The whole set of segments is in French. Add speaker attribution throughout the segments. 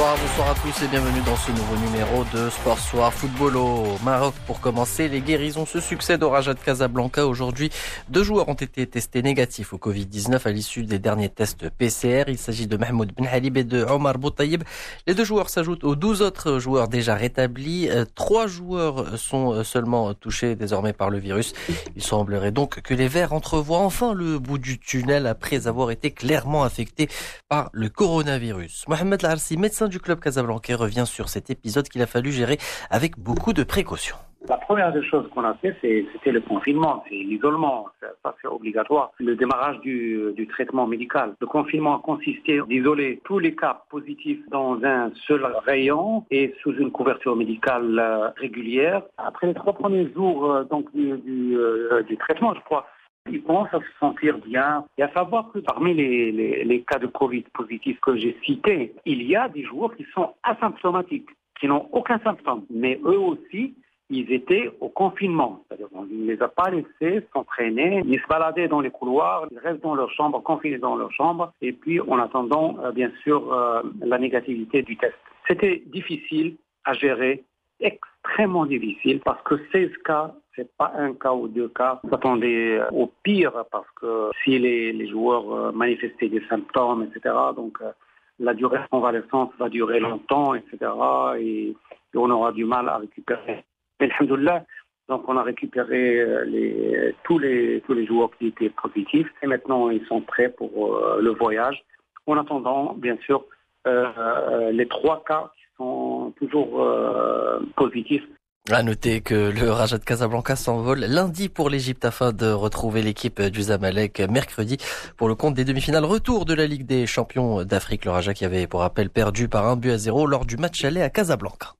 Speaker 1: Bonsoir, à tous et bienvenue dans ce nouveau numéro de Sport Soir Football au Maroc. Pour commencer, les guérisons se succèdent au Raja de Casablanca. Aujourd'hui, deux joueurs ont été testés négatifs au Covid-19 à l'issue des derniers tests PCR. Il s'agit de Mahmoud Ben Halib et de Omar Boutaïb. Les deux joueurs s'ajoutent aux 12 autres joueurs déjà rétablis. Euh, trois joueurs sont seulement touchés désormais par le virus. Il semblerait donc que les Verts entrevoient enfin le bout du tunnel après avoir été clairement affectés par le coronavirus. Mohamed Larsi, médecin du club Casablanca, revient sur cet épisode qu'il a fallu gérer avec beaucoup de précautions.
Speaker 2: La première des choses qu'on a fait, c'était le confinement, c'est l'isolement, ça c'est obligatoire. Le démarrage du, traitement médical. Le confinement a consisté d'isoler tous les cas positifs dans un seul rayon et sous une couverture médicale euh, régulière. Après les trois premiers jours euh, donc euh, du traitement, je crois, ils commencent à se sentir bien. Et à savoir que parmi les, cas de Covid positifs que j'ai cités, il y a des joueurs qui sont asymptomatiques, qui n'ont aucun symptôme. Mais eux aussi, ils étaient au confinement. C'est-à-dire qu'on ne les a pas laissés s'entraîner, ni se balader dans les couloirs. Ils restent dans leur chambre, confinés dans leur chambre, et puis en attendant, euh, bien sûr, euh, la négativité du test. C'était difficile à gérer, extrêmement difficile, parce que 16 cas c'est pas un cas ou deux cas. On s'attendait euh, au pire parce que si les, joueurs euh, manifestaient des symptômes, etc., donc euh, la durée de convalescence va durer longtemps, etc., et, on aura du mal à récupérer. Mais alhamdoulilah, donc on a récupéré les, tous, les, joueurs qui étaient positifs et maintenant ils sont prêts pour le voyage. En attendant, bien sûr, les trois cas toujours euh, positifs
Speaker 1: à noter que le Raja de Casablanca s'envole lundi pour l'Égypte afin de retrouver l'équipe du Zamalek mercredi pour le compte des demi-finales retour de la Ligue des champions d'Afrique. Le Raja qui avait pour rappel perdu par un but à zéro lors du match aller à Casablanca.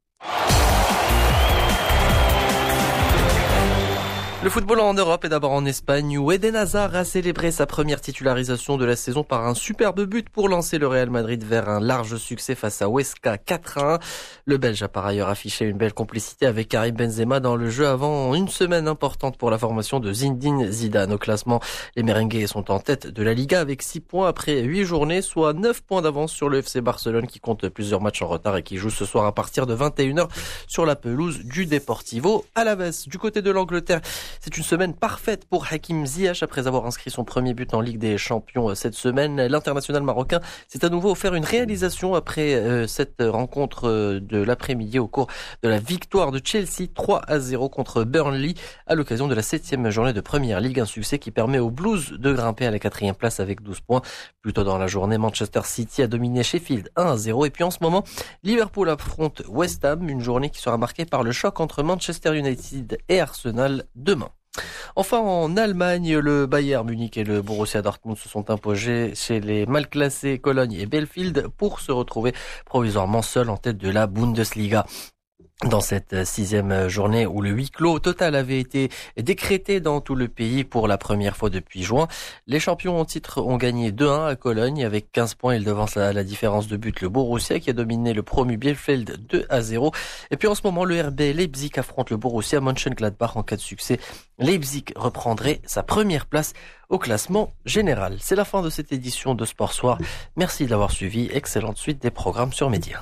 Speaker 1: Le football en Europe et d'abord en Espagne où Eden Hazard a célébré sa première titularisation de la saison par un superbe but pour lancer le Real Madrid vers un large succès face à Huesca 4-1. Le Belge a par ailleurs affiché une belle complicité avec Karim Benzema dans le jeu avant une semaine importante pour la formation de Zinedine Zidane. Au classement, les Merengues sont en tête de la Liga avec 6 points après 8 journées, soit 9 points d'avance sur le FC Barcelone qui compte plusieurs matchs en retard et qui joue ce soir à partir de 21h sur la pelouse du Deportivo à la veste. Du côté de l'Angleterre, c'est une semaine parfaite pour Hakim Ziyech après avoir inscrit son premier but en Ligue des Champions euh, cette semaine. L'international marocain s'est à nouveau offert une réalisation après euh, cette rencontre euh, de l'après-midi au cours de la victoire de Chelsea 3 à 0 contre Burnley à l'occasion de la septième journée de Première Ligue. Un succès qui permet aux Blues de grimper à la quatrième place avec 12 points. Plus tôt dans la journée, Manchester City a dominé Sheffield 1 à 0. Et puis en ce moment, Liverpool affronte West Ham, une journée qui sera marquée par le choc entre Manchester United et Arsenal demain. Enfin, en Allemagne, le Bayern Munich et le Borussia Dortmund se sont imposés chez les mal classés Cologne et Belfield pour se retrouver provisoirement seuls en tête de la Bundesliga dans cette sixième journée où le huis clos total avait été décrété dans tout le pays pour la première fois depuis juin. Les champions en titre ont gagné 2-1 à Cologne avec 15 points. Ils devancent à la différence de but le Borussia qui a dominé le promu Bielefeld 2 à 0. Et puis en ce moment, le RB Leipzig affronte le Borussia Mönchengladbach en cas de succès. Leipzig reprendrait sa première place au classement général. C'est la fin de cette édition de Sport Soir. Merci de l'avoir suivi. Excellente suite des programmes sur Média.